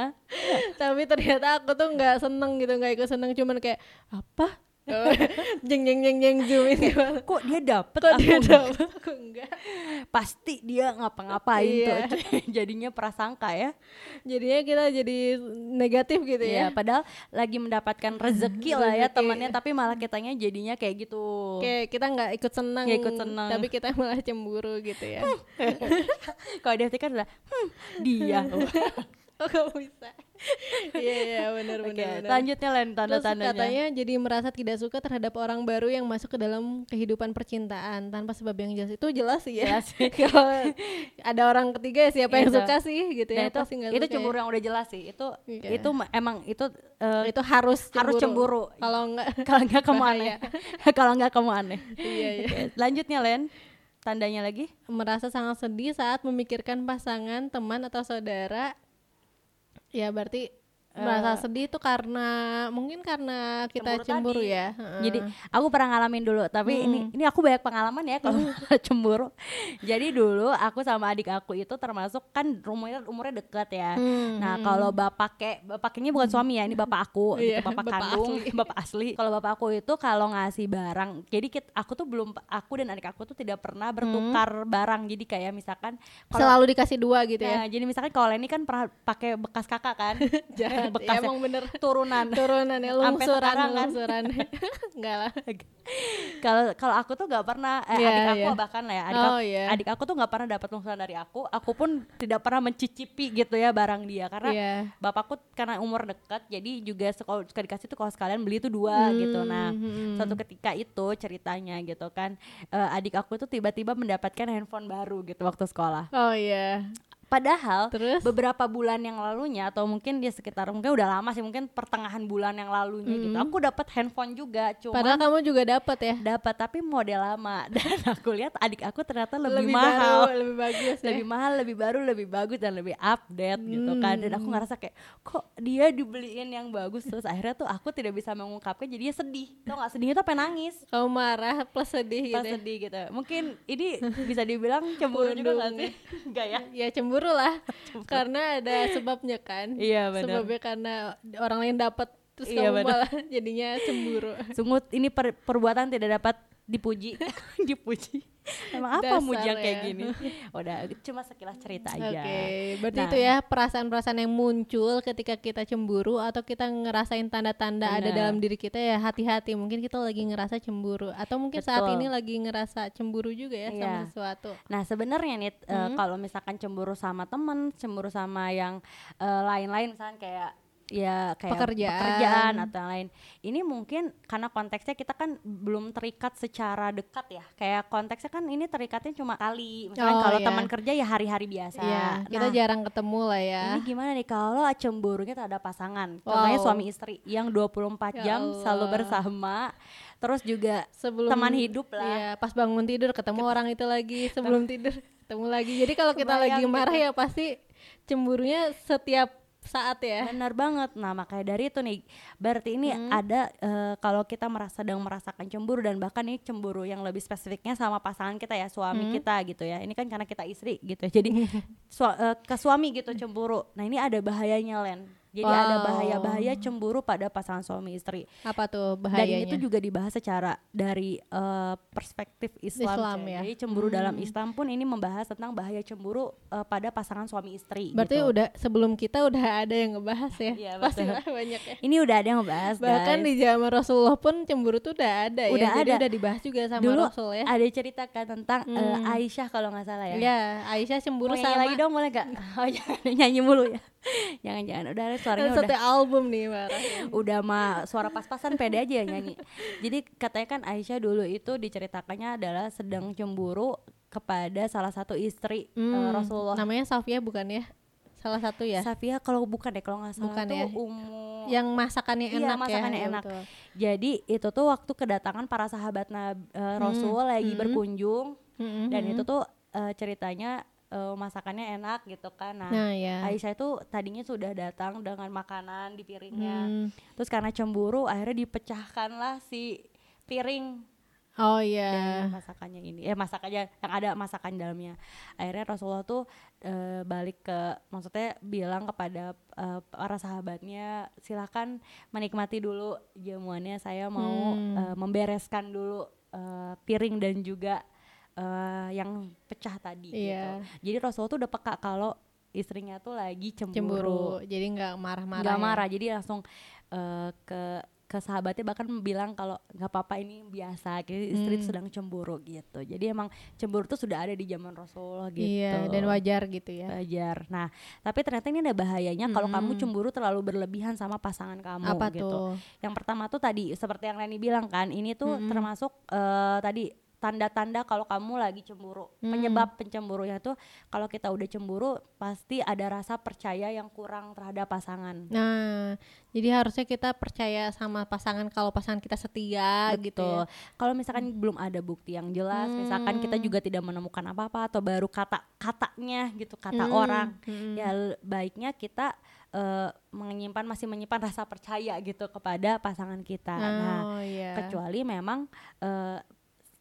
tapi ternyata aku tuh nggak seneng gitu, nggak ikut seneng, cuman kayak apa? [laughs] jeng jeng jeng jeng zoom itu Kok dia dapet kok aku dia enggak? dapet aku enggak Pasti dia ngapa-ngapain Iya. tuh. [laughs] Jadinya prasangka ya. jadinya kita jadi negatif gitu Iya, ya padahal lagi mendapatkan rezeki lah ya temannya tapi malah kitanya jadinya kayak gitu. kayak kita nggak ikut senang ikut senang. tapi kita malah cemburu gitu ya [laughs] Kalau dia kan adalah hmm, dia. [laughs] oh kamu bisa iya iya benar benar benar. selanjutnya Len Terus tanda-tandanya. katanya jadi merasa tidak suka terhadap orang baru yang masuk ke dalam kehidupan percintaan tanpa sebab yang jelas itu jelas sih ya Jelas sih. [laughs] kalau ada orang ketiga ya siapa yang Gitu. suka sih gitu ya itu pasti nggak itu suka cemburu ya. yang udah jelas sih. Itu Iya. itu ma- emang itu eh, itu harus cemburu. harus cemburu. kalau enggak [laughs] kalau nggak kamu aneh. kalau nggak kamu aneh. iya iya Lanjutnya Len, tandanya lagi. merasa sangat sedih saat memikirkan pasangan, teman atau saudara. Ya berarti merasa sedih itu karena mungkin karena kita Cemburu cemburu, tadi. ya. Jadi aku pernah ngalamin dulu, tapi ini ini aku banyak pengalaman ya kalau [laughs] cemburu. Jadi dulu aku sama adik aku itu termasuk kan umurnya umurnya dekat ya. Hmm, Nah kalau bapak kek, bapaknya bukan suami ya, ini bapak aku, gitu, Iya, bapak, bapak kandung, asli. [laughs] bapak asli. Kalau bapak aku itu kalau ngasih barang, jadi kit- aku tuh belum, aku dan adik aku tuh tidak pernah bertukar barang. Jadi kayak misalkan kalau selalu dikasih dua gitu ya. Nah, jadi misalkan kalau Leni kan pernah pakai bekas kakak kan, [laughs] Jahat. bekas ya, emang bener turunan. [laughs] turunan ya lungsuran kan. lungsuran. [laughs] Enggak lah. Kalau kalau aku tuh nggak pernah, eh, Iya, adik aku iya. bahkan lah ya, adik, Oh, aku, iya. adik aku tuh nggak pernah dapat lungsuran dari aku. Aku pun tidak pernah mencicipi gitu ya barang dia karena Iya. bapakku karena umur dekat, jadi juga sekolah dikasih tuh kalau sekalian beli tuh dua gitu. Nah, hmm. suatu ketika itu ceritanya gitu kan, eh, adik aku tuh tiba-tiba mendapatkan handphone baru gitu waktu sekolah. Oh iya. Padahal Terus? beberapa bulan yang lalunya atau mungkin dia sekitar mungkin udah lama sih mungkin pertengahan bulan yang lalunya gitu aku dapat handphone juga cuma Padahal kamu juga dapat ya. dapat tapi model lama. [laughs] Dan aku lihat adik aku ternyata lebih, Lebih mahal. baru, lebih bagus ya. lebih mahal lebih baru lebih bagus dan lebih update gitu kan. Dan aku ngerasa kayak kok dia dibeliin yang bagus? Terus akhirnya tuh aku tidak bisa mengungkapkan jadinya sedih. Tau nggak? Sedihnya tuh pengen nangis. Kamu marah plus sedih pas gitu. ya. sedih gitu. Mungkin ini bisa dibilang [laughs] cemburu juga nggak sih? [laughs] Enggak ya? Ya cemburu lah. [laughs] Karena ada sebabnya kan. Iya, benar. sebabnya karena orang lain dapat terus Iya, kamu malah [laughs] jadinya cemburu. Sungut ini per- perbuatan tidak dapat dipuji [laughs] dipuji emang apa Dasar muji yang kayak ya. gini [laughs] udah cuma sekilas cerita aja Oke, berarti Nah. itu ya perasaan-perasaan yang muncul ketika kita cemburu atau kita ngerasain tanda-tanda ada dalam diri kita ya hati-hati. Mungkin kita lagi ngerasa cemburu atau mungkin saat Betul. ini lagi ngerasa cemburu juga ya sama Iya. sesuatu. Nah sebenarnya nih eh, kalau misalkan cemburu sama temen, cemburu sama yang eh, lain-lain misalkan kayak ya kayak Pekerjaan. pekerjaan atau yang lain. Ini mungkin karena konteksnya kita kan belum terikat secara dekat ya. Kayak konteksnya kan ini terikatnya cuma kali. Misalkan Oh, kalau iya. teman kerja ya hari-hari biasa. Iya, kita Nah, jarang ketemu lah ya. ini gimana nih kalau cemburunya terhadap pasangan? Contohnya Wow. suami istri yang 24 Ya jam selalu Allah. bersama. Terus juga Sebelum teman hidup lah. Iya, pas bangun tidur ketemu orang itu lagi, sebelum tidur ketemu lagi. Jadi kalau kita lagi marah gitu. ya pasti cemburunya setiap saat ya. Benar banget. Nah, makanya dari itu nih, berarti ini Hmm. ada eh, kalau kita merasa sedang merasakan cemburu dan bahkan ini cemburu yang lebih spesifiknya sama pasangan kita ya, suami Hmm. kita gitu ya. Ini kan karena kita istri gitu. Jadi [laughs] sua- eh, ke suami gitu cemburu. Nah, ini ada bahayanya, Len. Jadi ada Wow. bahaya-bahaya cemburu pada pasangan suami istri. Apa tuh Dan bahayanya? ini tuh juga dibahas secara dari eh, perspektif Islam. Islam ya. Jadi cemburu dalam Hmm. Islam pun ini membahas tentang bahaya cemburu eh, pada pasangan suami istri. Berarti gitu. udah sebelum kita udah ada yang ngebahas ya. Iya, [laughs] Pasti banyak ya. Ini udah ada yang ngebahas Bahkan guys. di zaman Rasulullah pun cemburu tuh udah ada ya. Udah Jadi ada. udah dibahas juga sama Dulu Rasul ya. ada cerita kan tentang eh, Hmm. Aisyah kalau nggak salah ya. Iya, Aisyah cemburu Mau sama lagi dong boleh gak? [laughs] Oh nyanyi mulu ya. [laughs] jangan jangan udah suaranya satu udah album nih marah. [laughs] udah mah suara pas-pasan pede aja ya nyanyi. Jadi katanya kan Aisyah dulu itu diceritakannya adalah sedang cemburu kepada salah satu istri eh, Hmm, Rasulullah. Namanya Safia bukan ya? Salah satu ya. Safia kalau bukan deh kalau nggak salah Bukan tuh ya. Ummu Yang masakannya Iya, enak masakannya ya. Iya, enak. betul. Jadi itu tuh waktu kedatangan para sahabat Nab- eh, Rasul lagi hmm. berkunjung Mm-mm, dan mm-mm. itu tuh eh, ceritanya eh, masakannya enak gitu kan. Nah, Nah, ya. Aisyah itu tadinya sudah datang dengan makanan di piringnya. Hmm. Terus karena cemburu akhirnya dipecahkanlah si piring Oh iya. masakannya ini. Eh masakannya yang ada masakan dalamnya. Akhirnya Rasulullah tuh eh, balik ke maksudnya bilang kepada eh, para sahabatnya silakan menikmati dulu jamuannya saya mau Hmm. eh, membereskan dulu eh, piring dan juga eh, yang pecah tadi gitu. Iya. Jadi Rasulullah tuh udah peka kalau istrinya tuh lagi cemburu. Cemburu. Jadi nggak marah-marah. Nggak ya. marah, jadi langsung eh, ke ke sahabatnya bahkan bilang kalau nggak apa-apa ini biasa, gitu, istri Hmm. sedang cemburu gitu. Jadi emang cemburu tuh sudah ada di zaman Rasulullah gitu. Iya, dan wajar gitu ya. Wajar. Nah, tapi ternyata ini ada bahayanya kalau kamu Mm-mm. cemburu terlalu berlebihan sama pasangan kamu Apa gitu. tuh? Yang pertama tuh tadi seperti yang Leni bilang kan, ini tuh Mm-mm. termasuk eh, tadi tanda-tanda kalau kamu lagi cemburu. Hmm. Penyebab pencemburunya tuh kalau kita udah cemburu pasti ada rasa percaya yang kurang terhadap pasangan. Nah, jadi harusnya kita percaya sama pasangan kalau pasangan kita setia gitu Betul. ya. Kalau misalkan belum ada bukti yang jelas, misalkan kita Hmm. juga tidak menemukan apa-apa atau baru kata-katanya gitu, kata Hmm, orang, hmm. ya baiknya kita eh, menyimpan masih menyimpan rasa percaya gitu kepada pasangan kita. Nah, Oh iya. kecuali memang eh,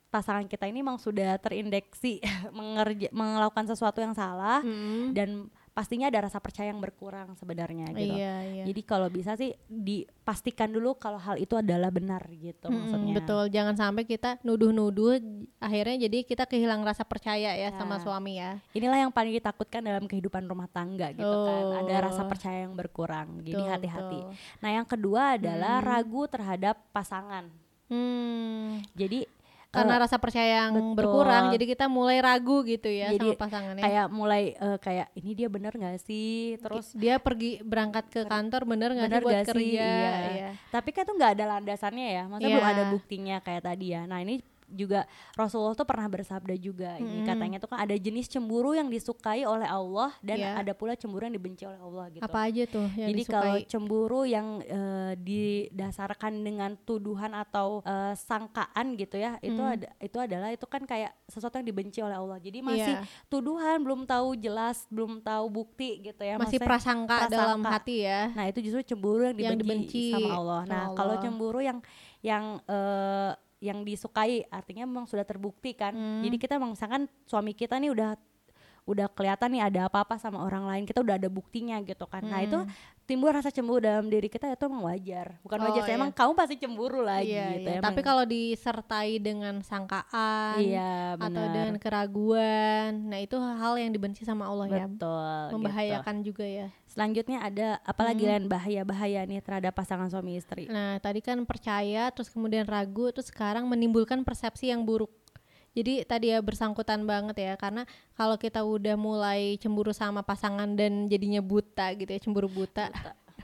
pasangan kita ini memang sudah terindeksi [laughs] mengerja, melakukan sesuatu yang salah Mm-mm. dan pastinya ada rasa percaya yang berkurang sebenarnya gitu. Iya, iya. Jadi kalau bisa sih dipastikan dulu kalau hal itu adalah benar gitu Mm-mm, maksudnya. betul, jangan sampai kita nuduh-nuduh akhirnya jadi kita kehilangan rasa percaya ya sama Ya. suami ya. Inilah yang paling ditakutkan dalam kehidupan rumah tangga gitu kan. Ada rasa Oh. percaya yang berkurang. Jadi Betul, hati-hati. betul. Nah, yang kedua adalah Hmm. ragu terhadap pasangan. Hmm, Jadi karena eh, rasa percaya yang betul. berkurang jadi kita mulai ragu gitu ya Jadi sama pasangannya. kayak mulai eh, kayak ini dia bener gak sih? Terus dia pergi berangkat ke kantor bener nggak sih buat gak sih? kerja? Iya. Iya. Tapi kan tuh nggak ada landasannya ya, maksudnya belum Iya. ada buktinya kayak tadi ya. Nah ini juga Rasulullah tuh pernah bersabda juga ini Mm-mm. katanya tuh kan ada jenis cemburu yang disukai oleh Allah dan Iya. ada pula cemburu yang dibenci oleh Allah gitu. Apa aja tuh yang Jadi disukai? kalau cemburu yang eh, didasarkan dengan tuduhan atau eh, sangkaan gitu ya, itu Hmm. ada itu adalah itu kan kayak sesuatu yang dibenci oleh Allah. Jadi masih Iya. tuduhan, belum tahu jelas, belum tahu bukti gitu ya. masih Maksudnya- prasangka, dalam prasangka. hati ya. Nah itu justru cemburu yang Yang dibenci, dibenci sama Allah. Nah Allah. kalau cemburu yang yang eh, yang disukai artinya memang sudah terbukti kan. Hmm. Jadi kita memang misalkan suami kita nih udah udah kelihatan nih ada apa-apa sama orang lain kita udah ada buktinya gitu kan. Nah itu Hmm. timbul rasa cemburu dalam diri kita itu emang wajar. Bukan Oh, wajar, iya. emang kamu pasti cemburu lagi Iya, gitu. iya. emang. Tapi kalau disertai dengan sangkaan iya atau dengan keraguan, nah itu hal yang dibenci sama Allah ya. Betul. gitu. Membahayakan juga ya. Selanjutnya ada apalagi Hmm. lain bahaya-bahaya nih terhadap pasangan suami istri. Nah, tadi kan percaya, terus kemudian ragu, terus sekarang menimbulkan persepsi yang buruk. Jadi tadi ya bersangkutan banget ya, karena kalau kita udah mulai cemburu sama pasangan dan jadinya buta gitu ya, cemburu buta.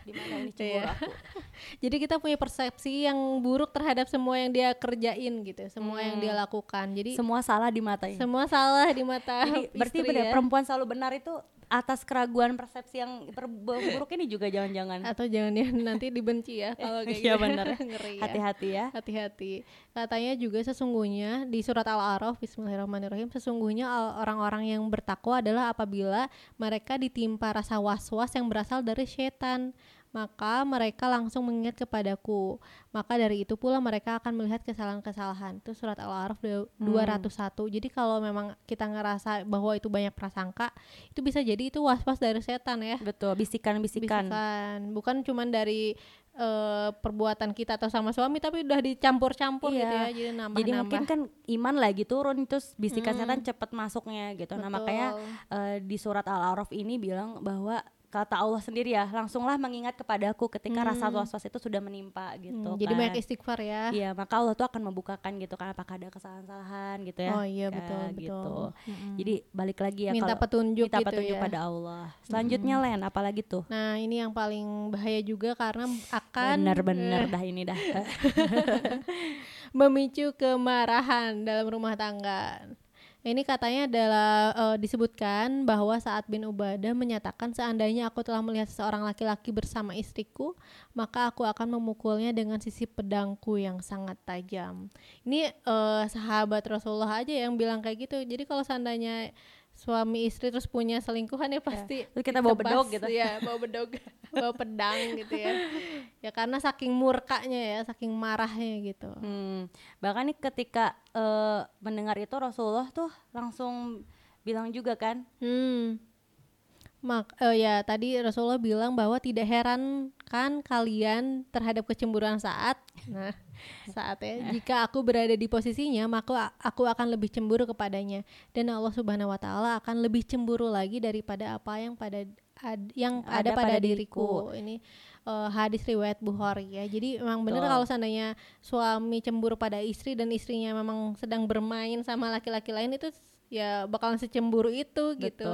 mana ini Iya. cemburu aku [laughs] Jadi kita punya persepsi yang buruk terhadap semua yang dia kerjain gitu, semua yang dia lakukan. Jadi semua salah di matanya semua salah di mata Jadi berarti benar ya. perempuan selalu benar itu atas keraguan persepsi yang buruk ini juga jangan-jangan atau jangan ya nanti dibenci ya kalau kayak Iya, gitu. benar. [laughs] Ngeri ya. hati-hati ya Hati-hati. Katanya juga sesungguhnya di surat Al-A'raf Bismillahirrahmanirrahim sesungguhnya orang-orang yang bertakwa adalah apabila mereka ditimpa rasa was-was yang berasal dari setan maka mereka langsung mengingat kepadaku. Maka dari itu pula mereka akan melihat kesalahan-kesalahan. Itu surat Al-A'raf du- Hmm. 201 jadi kalau memang kita ngerasa bahwa itu banyak prasangka itu bisa jadi itu was-was dari setan ya. Betul bisikan-bisikan. Bisikan. Bukan cuman dari eh, perbuatan kita atau sama suami tapi udah dicampur-campur gitu Iya. ya jadi nambah jadi mungkin kan iman lagi turun terus bisikan Hmm. setan cepet masuknya gitu. Nah makanya eh, di surat al-araf ini bilang bahwa kata Allah sendiri ya langsunglah mengingat kepadaku ketika rasa was-was itu sudah menimpa gitu jadi kan. banyak istighfar ya Iya, maka Allah tuh akan membukakan gitu kan apakah ada kesalahan-kesalahan gitu ya. oh iya betul betul gitu. Mm-mm. Jadi balik lagi ya minta kalau petunjuk minta gitu petunjuk ya pada Allah. Selanjutnya Len, apalagi tuh? nah ini yang paling bahaya juga karena akan Bener-bener eh, dah ini dah. [laughs] memicu kemarahan dalam rumah tangga. Ini katanya adalah eh, disebutkan bahwa saat bin Ubadah menyatakan seandainya aku telah melihat seorang laki-laki bersama istriku, maka aku akan memukulnya dengan sisi pedangku yang sangat tajam. Ini eh, sahabat Rasulullah aja yang bilang kayak gitu. Jadi kalau seandainya suami istri terus punya selingkuhan ya pasti Terus kita bawa bedog gitu. ya bawa bedog. [laughs] Bawa pedang gitu ya. Ya karena saking murkanya ya saking marahnya gitu. Hmm, bahkan nih ketika eh, mendengar itu Rasulullah tuh langsung bilang juga kan, Hmm. Mak, eh, ya tadi Rasulullah bilang bahwa tidak heran kan kalian terhadap kecemburuan saat, nah saatnya [laughs] jika aku berada di posisinya maka aku akan lebih cemburu kepadanya dan Allah Subhanahu Wa Taala akan lebih cemburu lagi daripada apa yang pada ad- yang Ada ada, pada, pada diriku. Ini eh, hadis riwayat Bukhari ya. Jadi memang benar Betul. kalau seandainya suami cemburu pada istri dan istrinya memang sedang bermain sama laki-laki lain itu ya bakalan secemburu itu gitu.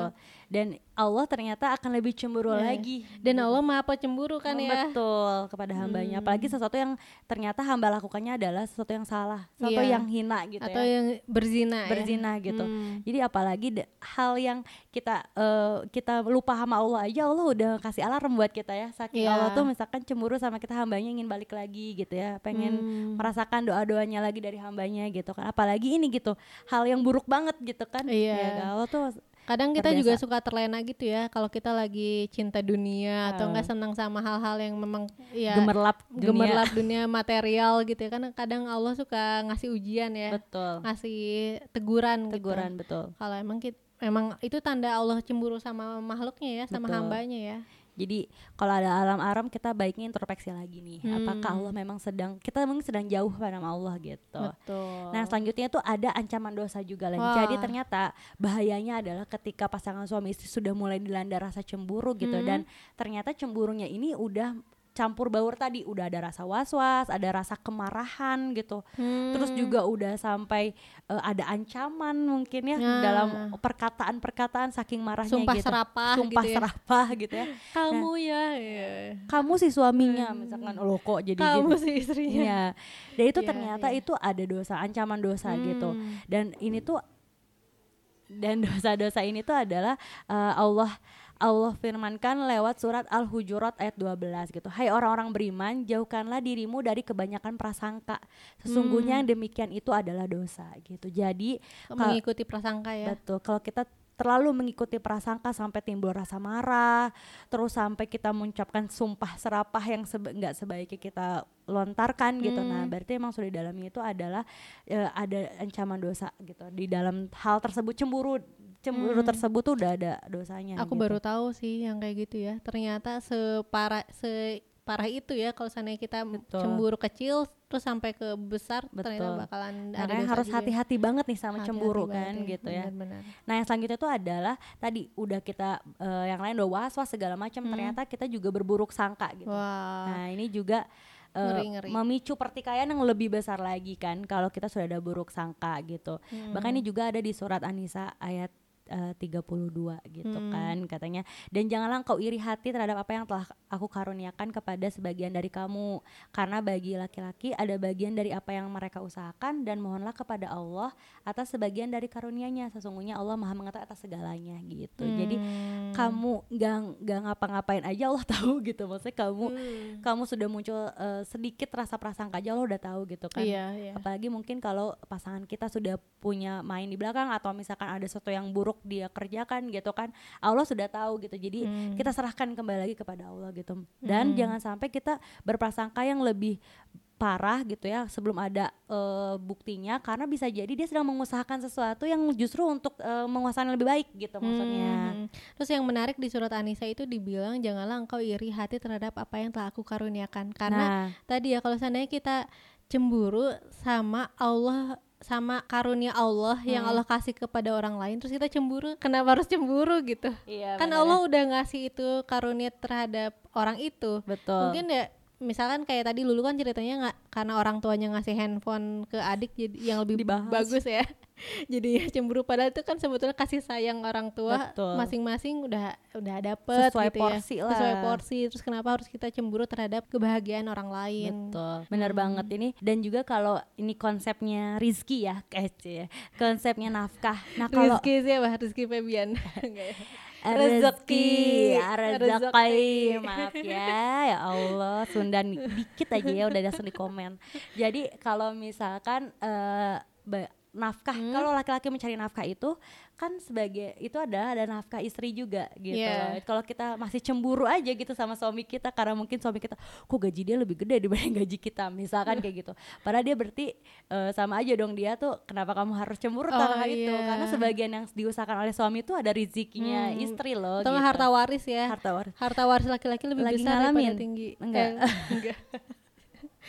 Dan Allah ternyata akan lebih cemburu Ya. lagi. Dan Allah maha pecemburu kan ya. Betul kepada hambanya. Apalagi sesuatu yang ternyata hamba lakukannya adalah sesuatu yang salah, sesuatu Iya. yang hina gitu Atau ya. yang berzina, ya. berzina gitu. Hmm. Jadi apalagi hal yang kita eh, kita lupa sama Allah aja Allah udah kasih alarm buat kita ya. Saking Iya. Allah tuh misalkan cemburu sama kita hambanya ingin balik lagi gitu ya, pengen Hmm. merasakan doa-doanya lagi dari hambanya gitu kan. Apalagi ini gitu, hal yang buruk banget gitu kan. Iya. Ya, Allah tuh Kadang kita Terbiasa. juga suka terlena gitu ya kalau kita lagi cinta dunia atau Ah. enggak senang sama hal-hal yang memang ya gemerlap dunia. gemerlap dunia material gitu ya. Kan kadang Allah suka ngasih ujian ya, Betul. ngasih teguran, Teguran gitu. betul. Kalau emang kita emang itu tanda Allah cemburu sama makhluknya ya, sama Betul. hambanya ya. Jadi kalau ada alam-aram kita baiknya introspeksi lagi nih. Hmm. Apakah Allah memang sedang kita memang sedang jauh pada Allah gitu. Betul. Nah selanjutnya tuh ada ancaman dosa juga Len. Wah. Jadi ternyata bahayanya adalah ketika pasangan suami istri sudah mulai dilanda rasa cemburu gitu Hmm. dan ternyata cemburunya ini udah campur baur tadi udah ada rasa was-was, ada rasa kemarahan gitu. Hmm. Terus juga udah sampai eh, ada ancaman mungkin ya Nah. dalam perkataan-perkataan saking marahnya sumpah gitu. serapah Sumpah gitu ya. serapah gitu ya. [laughs] Kamu ya, ya. Kamu si suaminya misalkan lo kok jadi Hmm. kamu gitu. sih istrinya. Iya. Dan itu Iya, ternyata iya. itu ada dosa, ancaman dosa gitu. Hmm. Dan ini tuh dan [laughs] dosa-dosa ini tuh adalah eh, Allah Allah firmankan lewat surat Al-Hujurat ayat 12 gitu. Hai orang-orang beriman, jauhkanlah dirimu dari kebanyakan prasangka. Sesungguhnya Hmm. yang demikian itu adalah dosa gitu. Jadi Mengikuti prasangka ya. Betul. Kalau kita terlalu mengikuti prasangka sampai timbul rasa marah, terus sampai kita mengucapkan sumpah serapah yang nggak sebaiknya kita lontarkan gitu. Nah, Hmm. berarti emang sudah di dalamnya itu adalah eh, ada ancaman dosa gitu. Di dalam hal tersebut cemburu cemburu Hmm. tersebut tuh udah ada dosanya. Aku gitu. baru tahu sih yang kayak gitu ya. Ternyata separah separah itu ya kalau seandainya kita Betul. cemburu kecil terus sampai ke besar Betul. ternyata bakalan ada Makanya harus ya. hati-hati banget nih sama Hati-hati cemburu banget kan gitu ya. benar-benar. Nah yang selanjutnya itu adalah tadi udah kita eh, yang lain udah was was segala macam Hmm. ternyata kita juga berburuk sangka gitu. Wah. Nah ini juga Ngeri-ngeri. memicu pertikaian yang lebih besar lagi kan kalau kita sudah ada buruk sangka gitu. Hmm. Bahkan ini juga ada di surat An-Nisa ayat eh, 32 gitu Hmm. kan katanya dan janganlah engkau iri hati terhadap apa yang telah aku karuniakan kepada sebagian dari kamu karena bagi laki-laki ada bagian dari apa yang mereka usahakan dan mohonlah kepada Allah atas sebagian dari karunia-Nya sesungguhnya Allah Maha mengetahui atas segalanya gitu jadi Hmm. kamu nggak nggak ngapa-ngapain aja Allah [laughs] tahu gitu maksudnya kamu Hmm. kamu sudah muncul eh, sedikit rasa prasangka aja Allah udah tahu gitu kan Iya, iya. apalagi mungkin kalau pasangan kita sudah punya main di belakang atau misalkan ada sesuatu yang buruk dia kerjakan gitu kan Allah sudah tahu gitu jadi Hmm. kita serahkan kembali lagi kepada Allah gitu dan Hmm. jangan sampai kita berprasangka yang lebih parah gitu ya sebelum ada eh, buktinya karena bisa jadi dia sedang mengusahakan sesuatu yang justru untuk eh, menguasai lebih baik gitu maksudnya Hmm. Terus yang menarik di surat Anisa itu dibilang janganlah engkau iri hati terhadap apa yang telah aku karuniakan. Karena nah tadi ya kalau seandainya kita cemburu sama Allah sama karunia Allah yang Hmm. Allah kasih kepada orang lain terus kita cemburu kenapa harus cemburu gitu iya kan benar ya. Allah udah ngasih itu karunia terhadap orang itu betul mungkin ya misalkan kayak tadi Lulu kan ceritanya nggak karena orang tuanya ngasih handphone ke adik jadi yang lebih Dibahas. bagus ya. [laughs] Jadi cemburu. Padahal itu kan sebetulnya kasih sayang orang tua masing-masing udah udah dapet Sesuai gitu porsi ya lah. sesuai porsi. Terus kenapa harus kita cemburu terhadap kebahagiaan orang lain? Betul, benar Hmm. banget ini. Dan juga kalau ini konsepnya Rizky ya kece, konsepnya nafkah. Nah kalau Rizky siapa? Rizky Febian. [laughs] Ya? Rezeki, Rezeki. maaf ya, ya Allah, Sundan dikit aja ya udah langsung di komen. Jadi kalau misalkan ba- nafkah, Hmm. kalau laki-laki mencari nafkah itu kan sebagai itu ada ada nafkah istri juga gitu. Loh. Kalau kita masih cemburu aja gitu sama suami kita karena mungkin suami kita kok gaji dia lebih gede dibanding gaji kita, misalkan kayak gitu. Padahal dia berarti eh, sama aja dong dia tuh kenapa kamu harus cemburu Oh, karena itu? iya. Karena sebagian yang diusahakan oleh suami itu ada rezekinya Hmm. istri loh. atau nggak gitu. harta waris ya harta waris. harta waris laki-laki lebih Lagi besar ngalamin? daripada tinggi Enggak. Eh, enggak [laughs]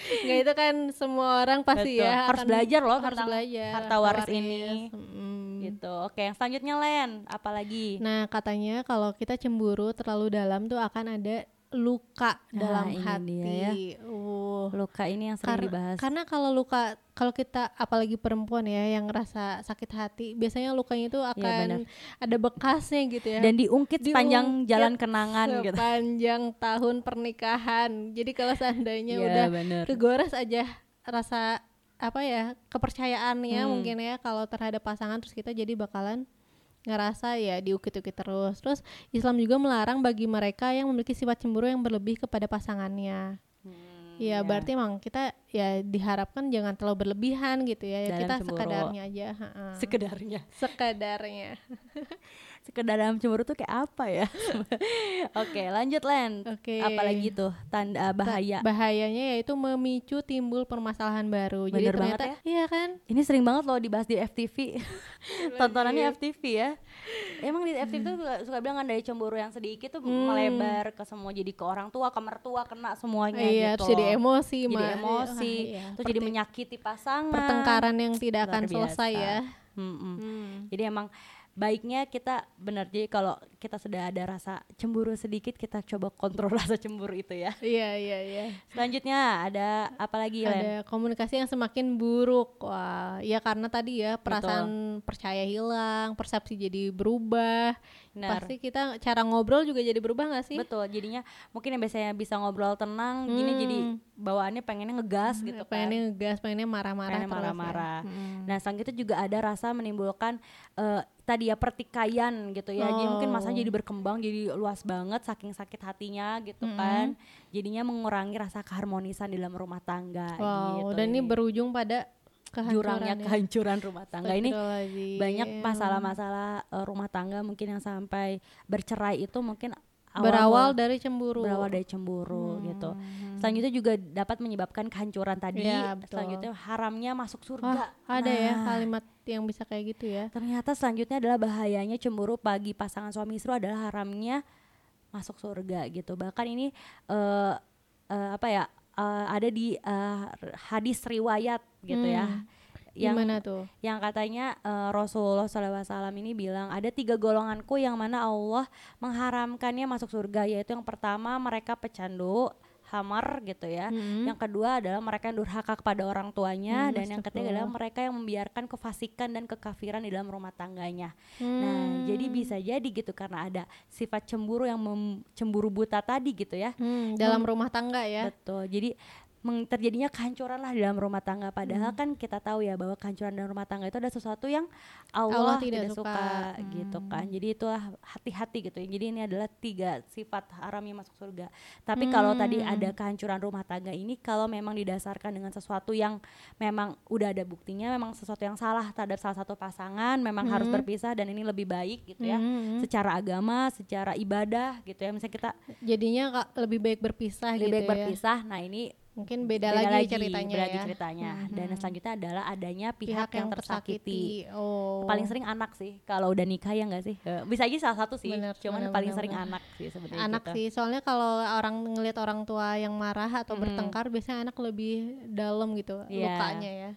enggak itu kan semua orang pasti Betul. ya Harus belajar loh harus belajar harta waris ini. Mm. Gitu. Oke, yang selanjutnya Len, apalagi? nah katanya kalau kita cemburu terlalu dalam tuh akan ada luka Nah, dalam hati dia uh Luka ini yang sering Kar- dibahas. karena kalau luka kalau kita apalagi perempuan ya yang ngerasa sakit hati biasanya lukanya itu Iya, akan benar. ada bekasnya gitu ya Dan diungkit sepanjang Diungkit jalan kenangan gitu. sepanjang tahun pernikahan jadi kalau seandainya Iya, udah bener. kegores aja rasa apa ya kepercayaannya Hmm. mungkin ya kalau terhadap pasangan terus kita jadi bakalan ngerasa ya diukit-ukit terus terus Islam juga melarang bagi mereka yang memiliki sifat cemburu yang berlebih kepada pasangannya Hmm, ya berarti emang kita ya diharapkan jangan terlalu berlebihan gitu ya, ya Dalam kita cemburu. sekadarnya aja ha-ha. sekedarnya. sekadarnya [laughs] Sekedar dalam cemburu tuh kayak apa ya? [laughs] Oke, lanjut Len. oke Apalagi tuh tanda bahaya. bahayanya yaitu memicu timbul permasalahan baru. Jadi Bener banget ternyata iya kan? Ini sering banget loh dibahas di FTV. [laughs] [laughs] Tontonannya. FTV ya. Emang di FTV tuh suka, bilang kan dari cemburu yang sedikit tuh Hmm. melebar ke semua jadi ke orang tua, ke mertua kena semuanya iya, gitu. terus jadi emosi, Jadi Ma. emosi, Ah, iya. terus jadi menyakiti pasangan. pertengkaran yang tidak Luar akan selesai ya. Mm-mm. Hmm. Jadi emang baiknya kita benar jadi kalau kita sudah ada rasa cemburu sedikit kita coba kontrol [laughs] rasa cemburu itu ya. Iya, iya, iya. Selanjutnya ada apa lagi Len? Ada komunikasi yang semakin buruk. Wah, ya karena tadi ya perasaan percaya hilang, persepsi jadi berubah. Benar. Pasti kita cara ngobrol juga jadi berubah gak sih? Betul, jadinya mungkin yang biasanya bisa ngobrol tenang, gini jadi bawaannya pengennya ngegas gitu kan. Hmm. pengennya ngegas, pengennya marah-marah Pengennya ya. marah-marah. Mm. Nah, selanjutnya juga ada rasa menimbulkan eh, tadi ya pertikaian gitu ya. Jadi mungkin masa Oh. jadi berkembang jadi luas banget saking sakit hatinya gitu kan. Jadinya mengurangi rasa keharmonisan di dalam rumah tangga Wow, gitu. dan ini berujung pada kehancuran jurangnya ya. kehancuran rumah tangga ini banyak masalah-masalah eh, rumah tangga mungkin yang sampai bercerai itu mungkin awal berawal dari cemburu. berawal dari cemburu gitu. Selanjutnya juga dapat menyebabkan kehancuran tadi. Iya, betul. Selanjutnya haramnya masuk surga. ada ya Nah, kalimat yang bisa kayak gitu ya. Ternyata selanjutnya adalah bahayanya cemburu bagi pasangan suami istri adalah haramnya masuk surga gitu. Bahkan ini eh eh, apa ya? eh, ada di eh, hadis riwayat gitu ya. Hmm, Yang Gimana tuh? yang katanya eh, Rasulullah SAW ini bilang ada tiga golonganku yang mana Allah mengharamkannya masuk surga yaitu yang pertama mereka pecandu hamar gitu ya. Mm-mm. Yang kedua adalah mereka yang durhaka kepada orang tuanya Hmm, dan yang ketiga adalah mereka yang membiarkan kefasikan dan kekafiran di dalam rumah tangganya. Hmm. Nah, jadi bisa jadi gitu karena ada sifat cemburu yang mem- cemburu buta tadi gitu ya. Hmm, dalam rumah tangga ya. Betul. Jadi terjadinya kehancuran lah dalam rumah tangga. Hmm. Padahal kan kita tahu ya bahwa kehancuran dalam rumah tangga itu ada sesuatu yang Allah Allah, tidak tidak, suka. suka, gitu Hmm. kan. Jadi itulah hati-hati gitu. ya. Jadi ini adalah tiga sifat haramnya masuk surga. Tapi kalau tadi Hmm. ada kehancuran rumah tangga ini kalau memang didasarkan dengan sesuatu yang memang udah ada buktinya memang sesuatu yang salah terhadap salah satu pasangan memang harus Hmm. berpisah dan ini lebih baik gitu ya. Hmm. Secara agama, secara ibadah gitu ya. Misalnya kita Jadinya lebih baik berpisah lebih gitu baik ya. berpisah. Nah, ini Mungkin beda, beda lagi, ceritanya beda lagi ya. ceritanya. Mhm. Dan yang selanjutnya adalah adanya pihak, yang, tersakiti. Oh. Paling sering anak sih kalau udah nikah ya enggak sih? Eh, Bisa aja salah satu sih. Bener, Cuman bener, paling bener, sering bener. anak sih sebenarnya anak gitu. sih soalnya kalau orang ngelihat orang tua yang marah atau Mhm. bertengkar biasanya anak lebih dalam gitu Iya. lukanya ya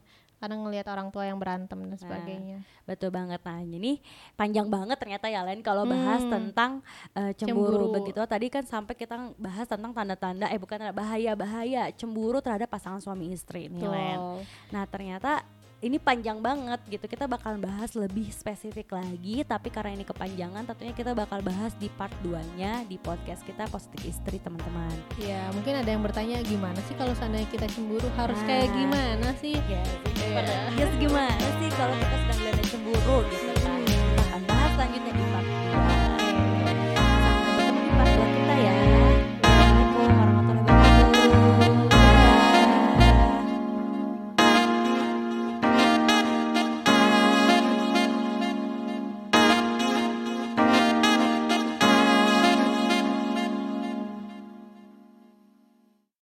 karena ngelihat orang tua yang berantem dan sebagainya Betul banget. Nah, ini panjang banget ternyata ya Len kalau bahas Hmm. tentang eh, cemburu. Cemburu. begitu. Tadi kan sampai kita bahas tentang tanda-tanda eh bukan bahaya-bahaya cemburu terhadap pasangan suami istri nih Len. Nah ternyata ini panjang banget gitu. Kita bakalan bahas lebih spesifik lagi tapi karena ini kepanjangan tentunya kita bakal bahas di part 2 nya di podcast kita positif istri teman-teman. Ya mungkin ada yang bertanya gimana sih kalau seandainya kita cemburu? Harus Nah. kayak gimana sih? ya Iya. yes, gimana sih kalau kita sedang ada cemburu gitu kan? Kita akan bahas selanjutnya di part 2